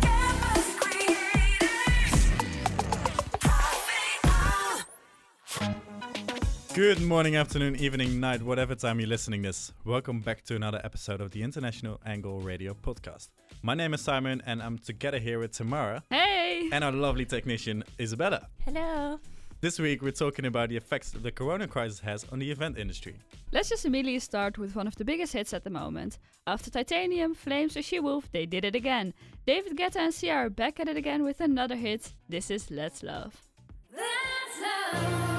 Campus Creators. Coffee Good morning, afternoon, evening, night, whatever time you're listening this. Welcome back to another episode of the International Angle Radio Podcast. My name is Simon and I'm together here with Tamara Hey! and our lovely technician Isabella. Hello! This week we're talking about the effects that the corona crisis has on the event industry. Let's just immediately start with one of the biggest hits at the moment. After Titanium, Flames, and She Wolf, they did it again. David Guetta and Sia are back at it again with another hit. This is Let's Love. That's love.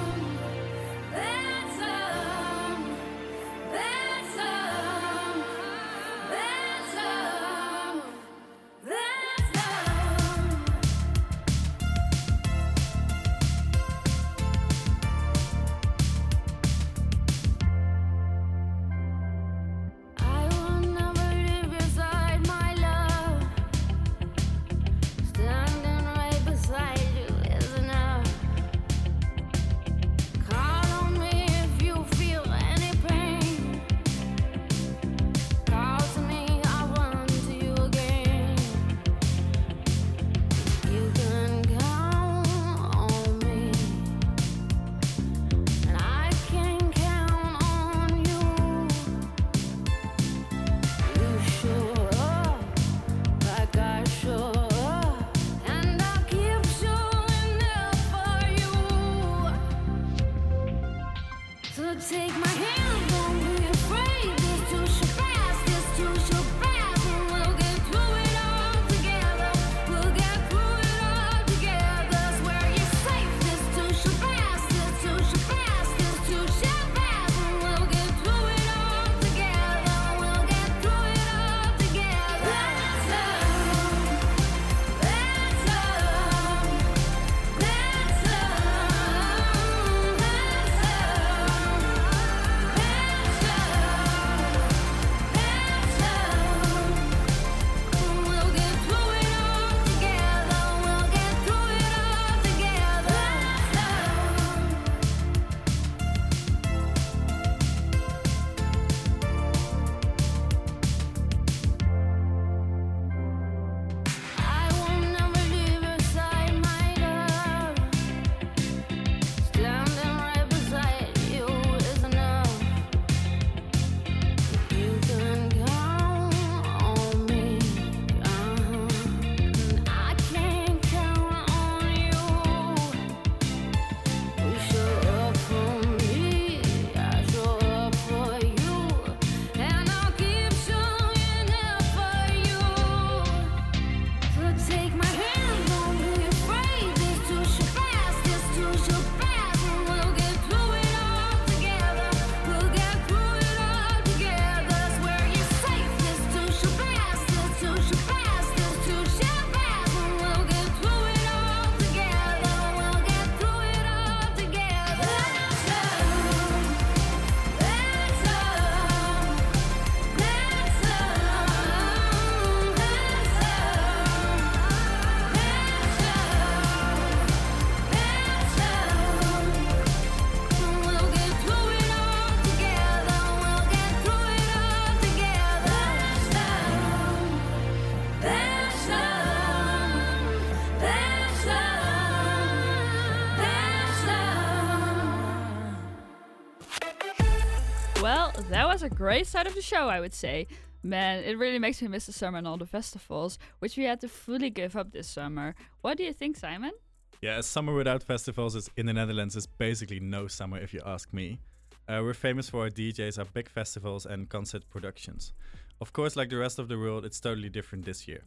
Great side of the show, I would say. Man, it really makes me miss the summer and all the festivals, which we had to fully give up this summer. What do you think, Simon? Yeah, a summer without festivals is in the Netherlands is basically no summer if you ask me. Uh, we're famous for our DJs, our big festivals, and concert productions. Of course, like the rest of the world, it's totally different this year.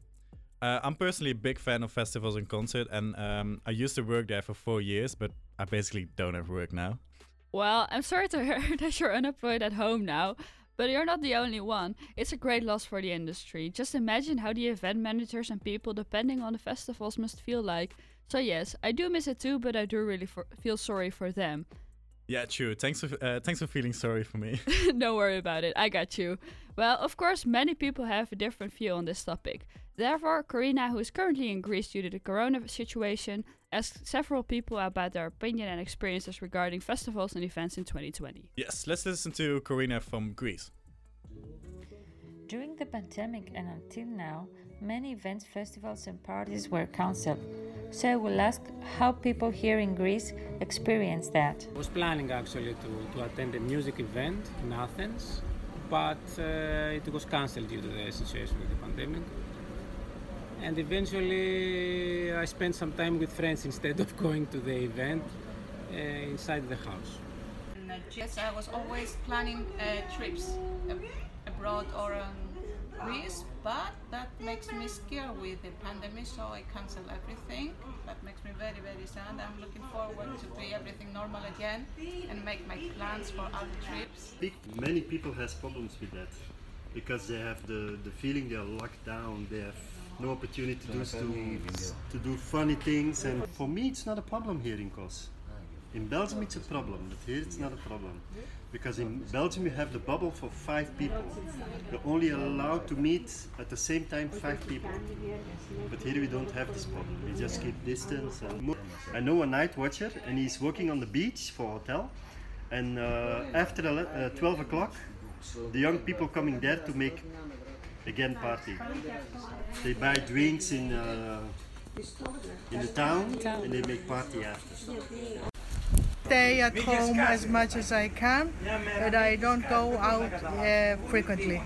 Uh, I'm personally a big fan of festivals and concert, and um, I used to work there for four years, but I basically don't have work now. Well, I'm sorry to hear that you're unemployed at home now, but you're not the only one. It's a great loss for the industry. Just imagine how the event managers and people depending on the festivals must feel like. So yes, I do miss it too, but I do really for- feel sorry for them. Yeah, true. Thanks for uh, thanks for feeling sorry for me. Don't worry about it. I got you. Well, of course, many people have a different view on this topic. Therefore, Karina, who is currently in Greece due to the corona situation, asked several people about their opinion and experiences regarding festivals and events in 2020. Yes, let's listen to Corina from Greece. During the pandemic and until now, many events, festivals, and parties were cancelled. So I will ask how people here in Greece experience that. I was planning actually to, to attend a music event in Athens, but uh, it was cancelled due to the situation with the pandemic. And eventually, I spent some time with friends instead of going to the event uh, inside the house. Yes, I was always planning uh, trips abroad or um, Greece, but that makes me scared with the pandemic, so I cancel everything. That makes me very, very sad. I'm looking forward to be everything normal again and make my plans for other trips. Big, many people has problems with that because they have the, the feeling they are locked down. They have no opportunity to, to, to do funny things. And for me, it's not a problem here in Kos. In Belgium, it's a problem, but here it's not a problem. Because in Belgium, you have the bubble for five people. You're only allowed to meet at the same time five people. But here we don't have this problem. We just keep distance. And I know a night watcher, and he's working on the beach for hotel. And uh, after uh, 12 o'clock, the young people coming there to make again party. They buy drinks in uh, in the town, and they make party after. Stay at home as much as I can, but I don't go out uh, frequently.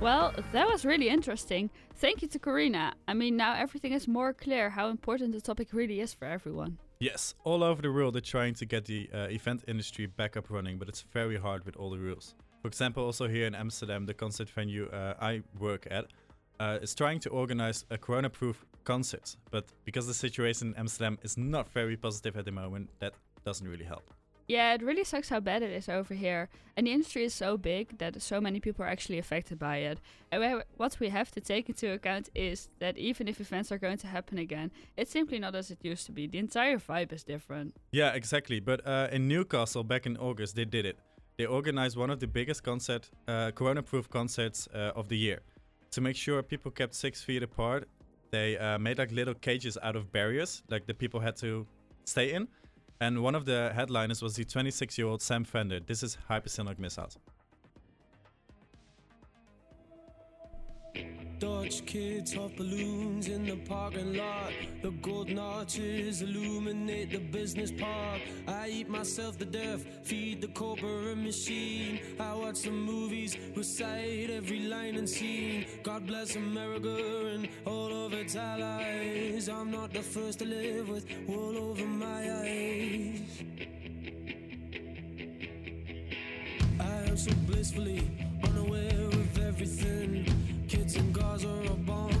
Well, that was really interesting. Thank you to Karina. I mean, now everything is more clear how important the topic really is for everyone. Yes, all over the world they're trying to get the uh, event industry back up running, but it's very hard with all the rules. For example, also here in Amsterdam, the concert venue uh, I work at uh, is trying to organize a corona-proof concert, but because the situation in Amsterdam is not very positive at the moment, that doesn't really help. Yeah, it really sucks how bad it is over here. And the industry is so big that so many people are actually affected by it. And we- what we have to take into account is that even if events are going to happen again, it's simply not as it used to be. The entire vibe is different. Yeah, exactly. But uh, in Newcastle back in August, they did it. They organized one of the biggest concert, uh, corona-proof concerts uh, of the year. To make sure people kept six feet apart, they uh, made like little cages out of barriers, like the people had to stay in. And one of the headliners was the 26-year-old Sam Fender. This is Hypersonic Missiles. Dutch kids off balloons in the parking lot. The golden arches illuminate the business park. I eat myself to death, feed the corporate machine. I watch the movies, recite every line and scene. God bless America and all of its allies. I'm not the first to live with wool over my eyes. I am so blissfully unaware of everything. Kids in Gaza are bombed,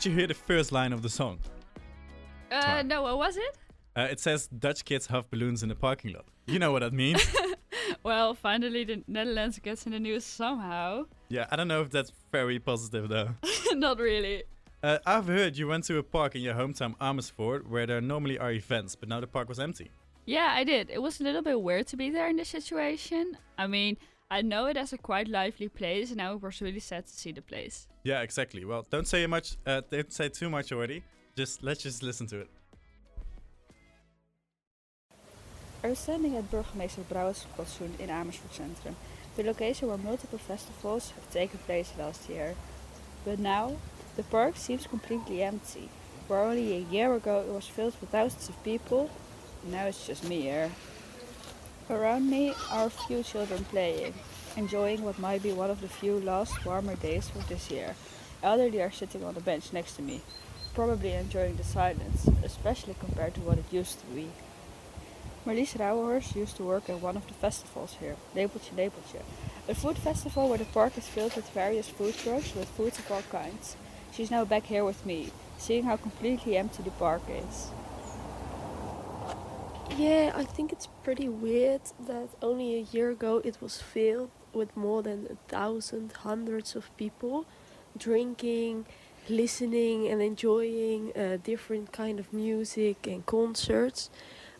Did you hear the first line of the song? Uh, no, what was it? Uh, it says Dutch kids huff balloons in the parking lot. You know what that means? Well, finally the Netherlands gets in the news somehow. yeah, I don't know if that's very positive though. Not really. Uh, I've heard you went to a park in your hometown Amersfoort where there normally are events, but now the park was empty. Yeah, I did. It was a little bit weird to be there in this situation. I mean, I know it as a quite lively place, and I was really sad to see the place. Yeah, exactly. Well, don't say much. Uh, don't say too much already. Just let's just listen to it. I'm standing at Burgemeester Brouwersplantsoen in Amersfoort Centrum, the location where multiple festivals have taken place last year. But now, the park seems completely empty. Where only a year ago it was filled with thousands of people, now it's just me here. Around me are a few children playing, enjoying what might be one of the few last warmer days of this year. Elderly are sitting on the bench next to me, probably enjoying the silence, especially compared to what it used to be. Marlies Rauwers used to work at one of the festivals here, Lepeltje Lepeltje, a food festival where the park is filled with various food trucks with foods of all kinds. She's now back here with me, seeing how completely empty the park is. Yeah, I think it's pretty weird that only a year ago it was filled with more than a thousand, hundreds of people drinking, listening, and enjoying uh, different kind of music and concerts.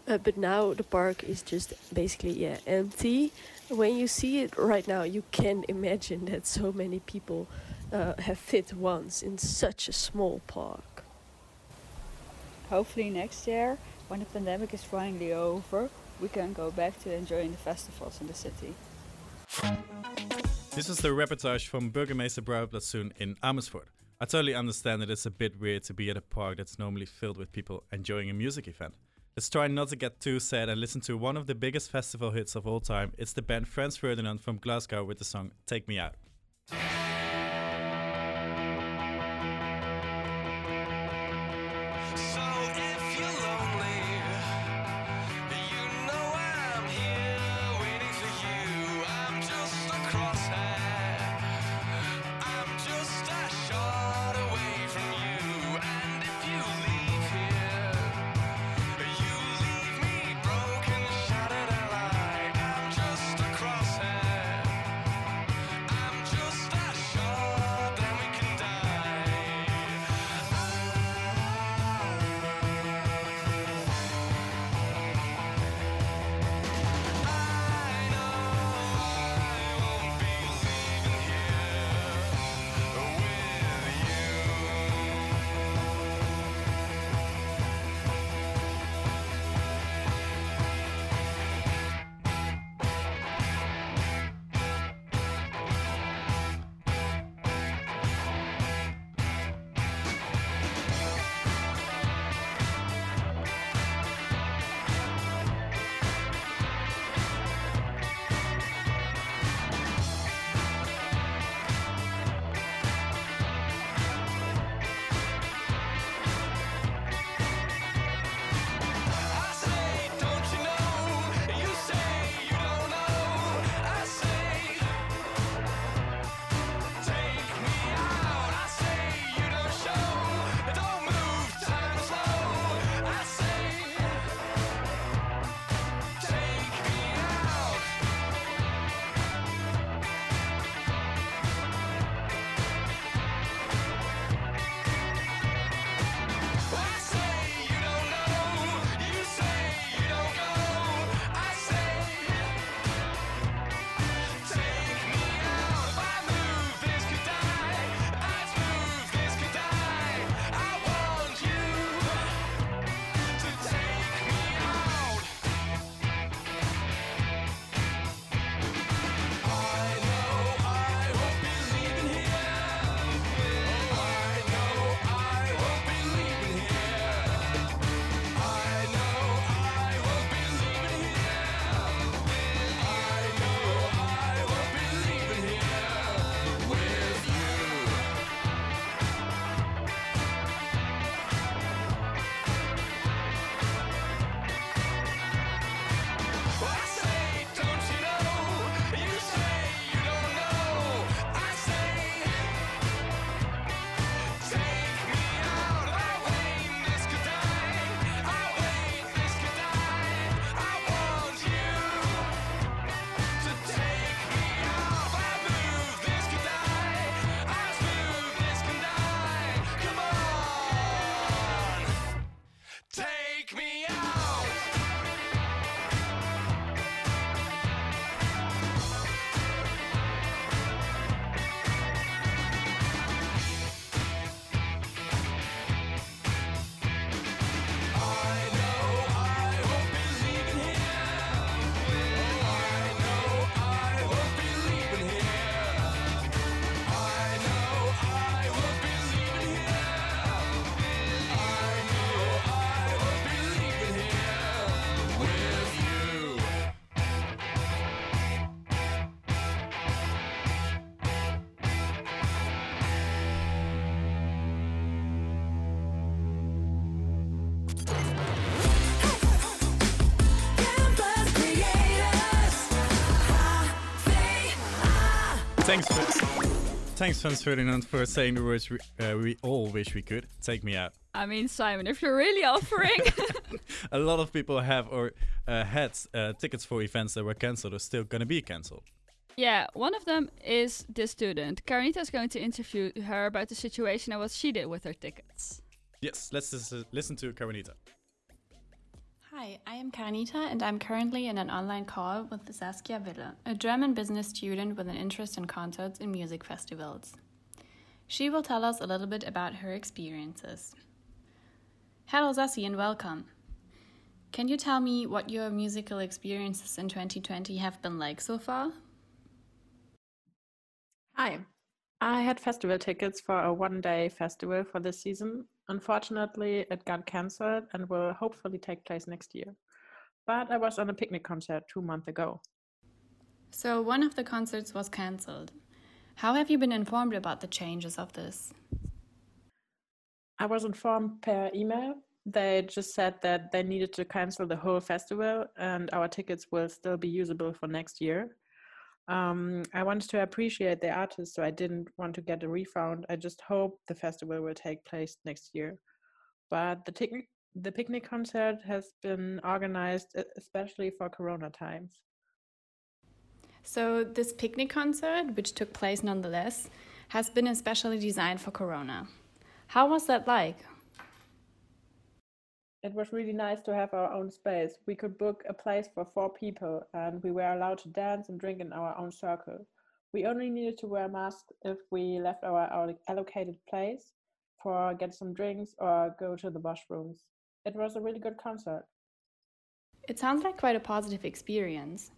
Uh, but now the park is just basically yeah empty. When you see it right now, you can imagine that so many people uh, have fit once in such a small park. Hopefully next year, when the pandemic is finally over, we can go back to enjoying the festivals in the city. This is the reportage from Burgemeester Brouwerplantsoen in Amersfoort. I totally understand that it's a bit weird to be at a park that's normally filled with people enjoying a music event. Let's try not to get too sad and listen to one of the biggest festival hits of all time. It's the band Franz Ferdinand from Glasgow with the song Take Me Out. Thanks, for, thanks, Franz Ferdinand, for saying the words we, uh, we all wish we could. Take me out. I mean, Simon, if you're really offering. A lot of people have or uh, had uh, tickets for events that were cancelled or still gonna be cancelled. yeah, one of them is this student. Karanita is going to interview her about the situation and what she did with her tickets. Yes, let's uh, listen to Karanita. Hi, I am Karanita and I'm currently in an online call with Saskia Wille, a German business student with an interest in concerts and music festivals. She will tell us a little bit about her experiences. Hello, Sassi, and welcome. Can you tell me what your musical experiences in 2020 have been like so far? Hi. I had festival tickets for a one day festival for this season. Unfortunately, it got cancelled and will hopefully take place next year. But I was on a picnic concert two months ago. So, one of the concerts was cancelled. How have you been informed about the changes of this? I was informed per email. They just said that they needed to cancel the whole festival and our tickets will still be usable for next year. Um, I wanted to appreciate the artists, so I didn't want to get a refund. I just hope the festival will take place next year. But the, tic- the picnic concert has been organized especially for Corona times. So, this picnic concert, which took place nonetheless, has been especially designed for Corona. How was that like? It was really nice to have our own space. We could book a place for four people and we were allowed to dance and drink in our own circle. We only needed to wear masks if we left our alloc- allocated place for get some drinks or go to the washrooms. It was a really good concert. It sounds like quite a positive experience.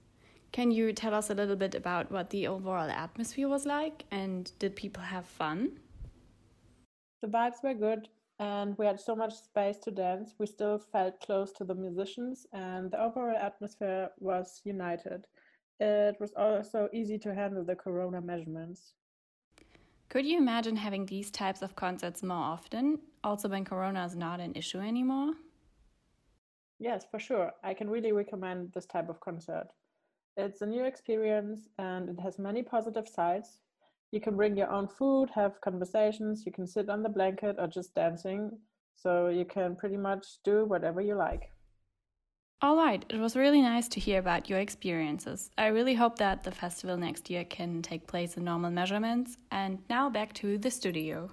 Can you tell us a little bit about what the overall atmosphere was like and did people have fun? The vibes were good and we had so much space to dance. We still felt close to the musicians and the overall atmosphere was united. It was also easy to handle the corona measurements. Could you imagine having these types of concerts more often, also when Corona is not an issue anymore? Yes, for sure. I can really recommend this type of concert. It's a new experience and it has many positive sides. You can bring your own food, have conversations, you can sit on the blanket or just dancing. So you can pretty much do whatever you like. All right, it was really nice to hear about your experiences. I really hope that the festival next year can take place in normal measurements. And now back to the studio.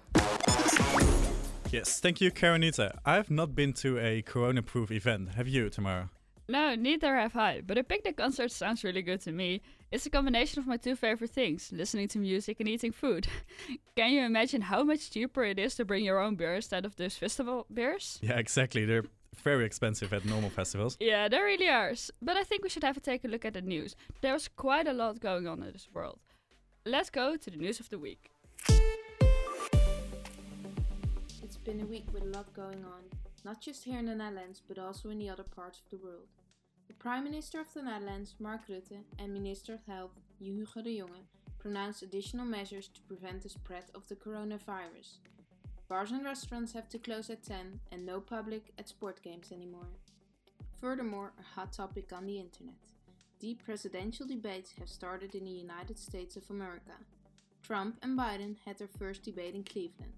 Yes, thank you, Karanita. I've not been to a corona proof event. Have you, Tamara? No, neither have I, but a picnic concert sounds really good to me. It's a combination of my two favorite things listening to music and eating food. Can you imagine how much cheaper it is to bring your own beer instead of those festival beers? Yeah, exactly. They're very expensive at normal festivals. Yeah, there really are. But I think we should have a take a look at the news. There's quite a lot going on in this world. Let's go to the news of the week. It's been a week with a lot going on, not just here in the Netherlands, but also in the other parts of the world. The Prime Minister of the Netherlands, Mark Rutte, and Minister of Health, Hugo de Jonge, pronounced additional measures to prevent the spread of the coronavirus. Bars and restaurants have to close at 10 and no public at sport games anymore. Furthermore, a hot topic on the internet. Deep presidential debates have started in the United States of America. Trump and Biden had their first debate in Cleveland.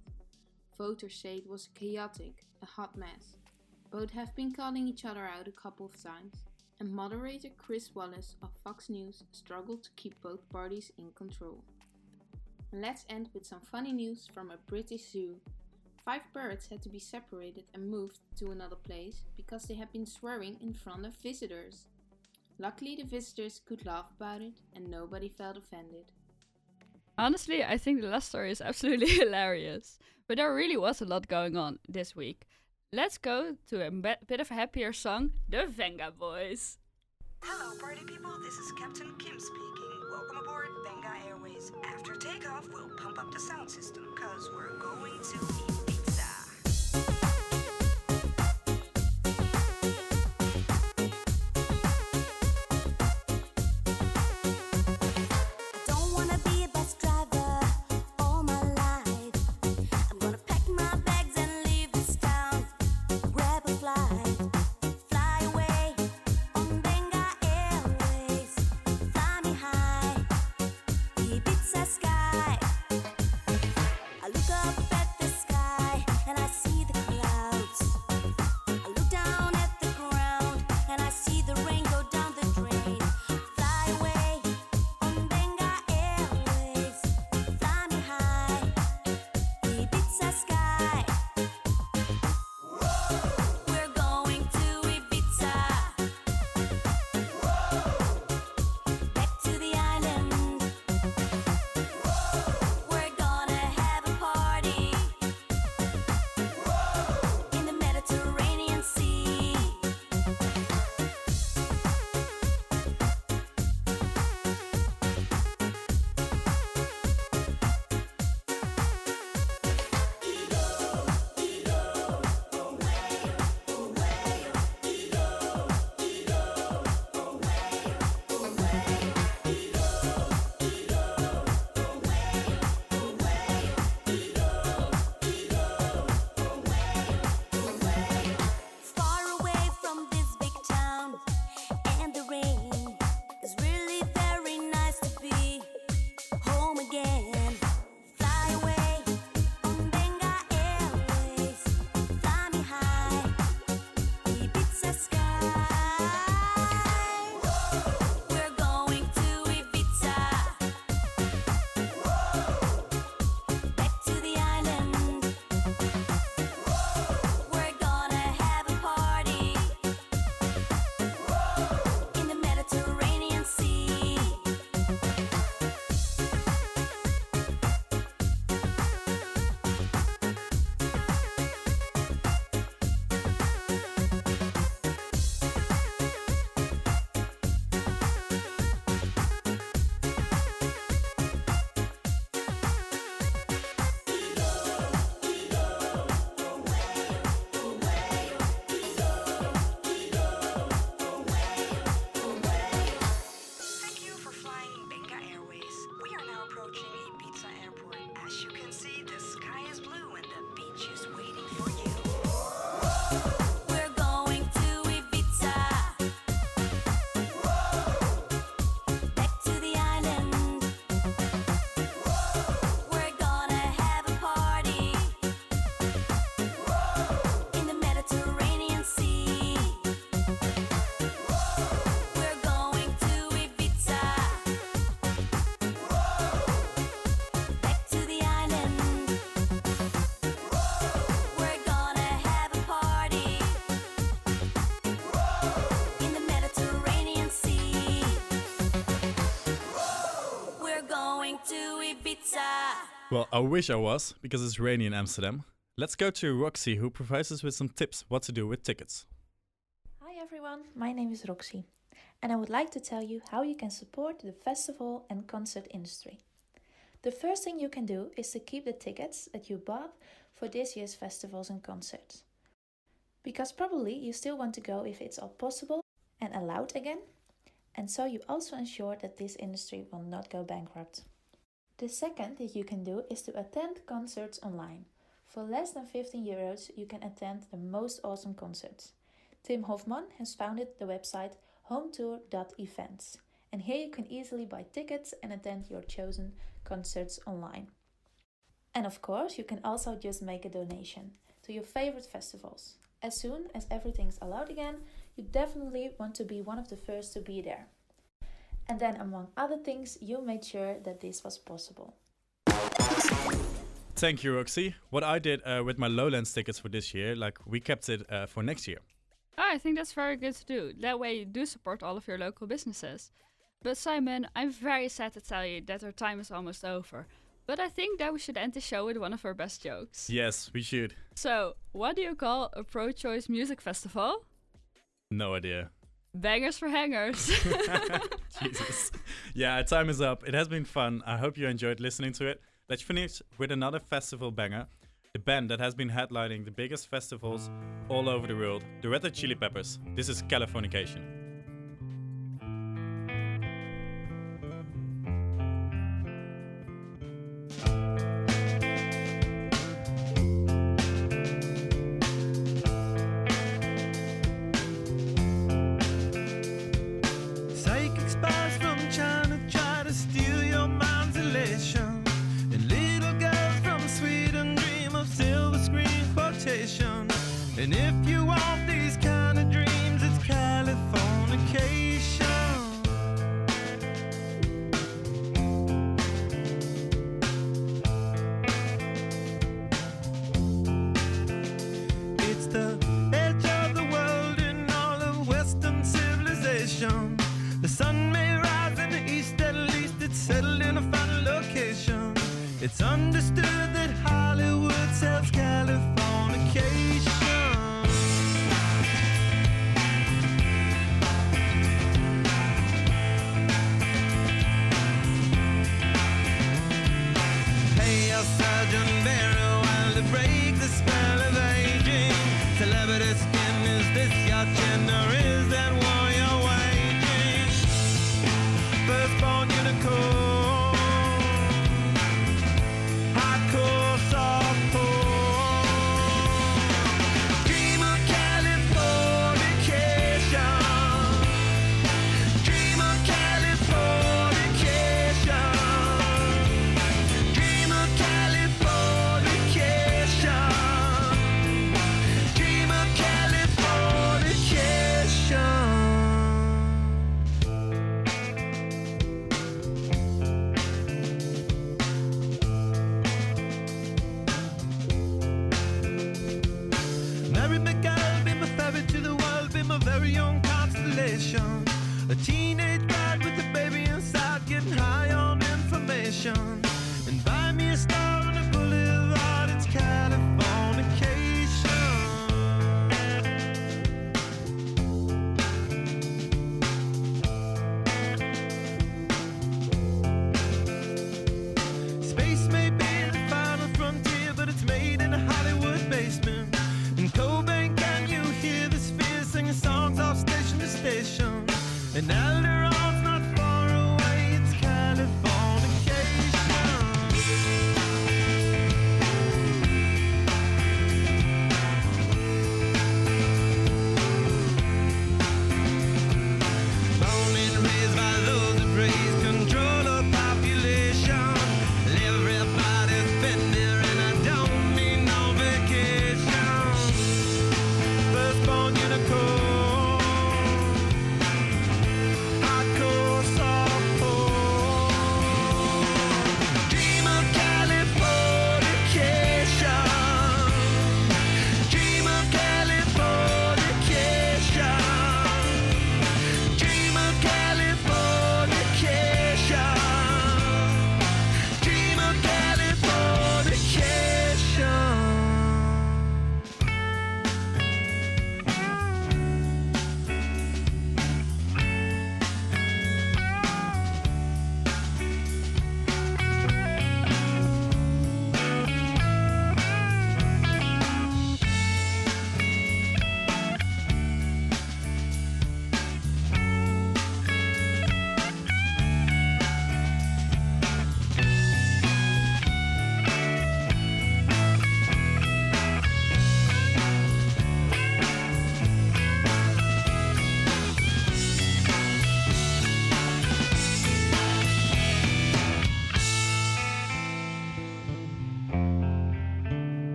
Voters say it was chaotic, a hot mess. Both have been calling each other out a couple of times, and moderator Chris Wallace of Fox News struggled to keep both parties in control. Let's end with some funny news from a British zoo. Five birds had to be separated and moved to another place because they had been swearing in front of visitors. Luckily, the visitors could laugh about it and nobody felt offended. Honestly, I think the last story is absolutely hilarious. But there really was a lot going on this week. Let's go to a bit of a happier song, The Vengaboys. Hello, party people. This is Captain Kim speaking. Welcome aboard Venga Airways. After takeoff, we'll pump up the sound system because we're going to Well, I wish I was because it's rainy in Amsterdam. Let's go to Roxy, who provides us with some tips what to do with tickets. Hi everyone, my name is Roxy, and I would like to tell you how you can support the festival and concert industry. The first thing you can do is to keep the tickets that you bought for this year's festivals and concerts. Because probably you still want to go if it's all possible and allowed again, and so you also ensure that this industry will not go bankrupt. The second that you can do is to attend concerts online. For less than 15 euros, you can attend the most awesome concerts. Tim Hofman has founded the website hometour.events, and here you can easily buy tickets and attend your chosen concerts online. And of course, you can also just make a donation to your favorite festivals. As soon as everything's allowed again, you definitely want to be one of the first to be there. And then, among other things, you made sure that this was possible. Thank you, Roxy. What I did uh, with my Lowlands tickets for this year, like we kept it uh, for next year. Oh, I think that's very good to do. That way you do support all of your local businesses. But Simon, I'm very sad to tell you that our time is almost over. But I think that we should end the show with one of our best jokes. Yes, we should. So, what do you call a pro choice music festival? No idea. Bangers for hangers. Jesus. Yeah, time is up. It has been fun. I hope you enjoyed listening to it. Let's finish with another festival banger. The band that has been headlining the biggest festivals all over the world, the Red Hot Chili Peppers. This is Californication. Psychic spies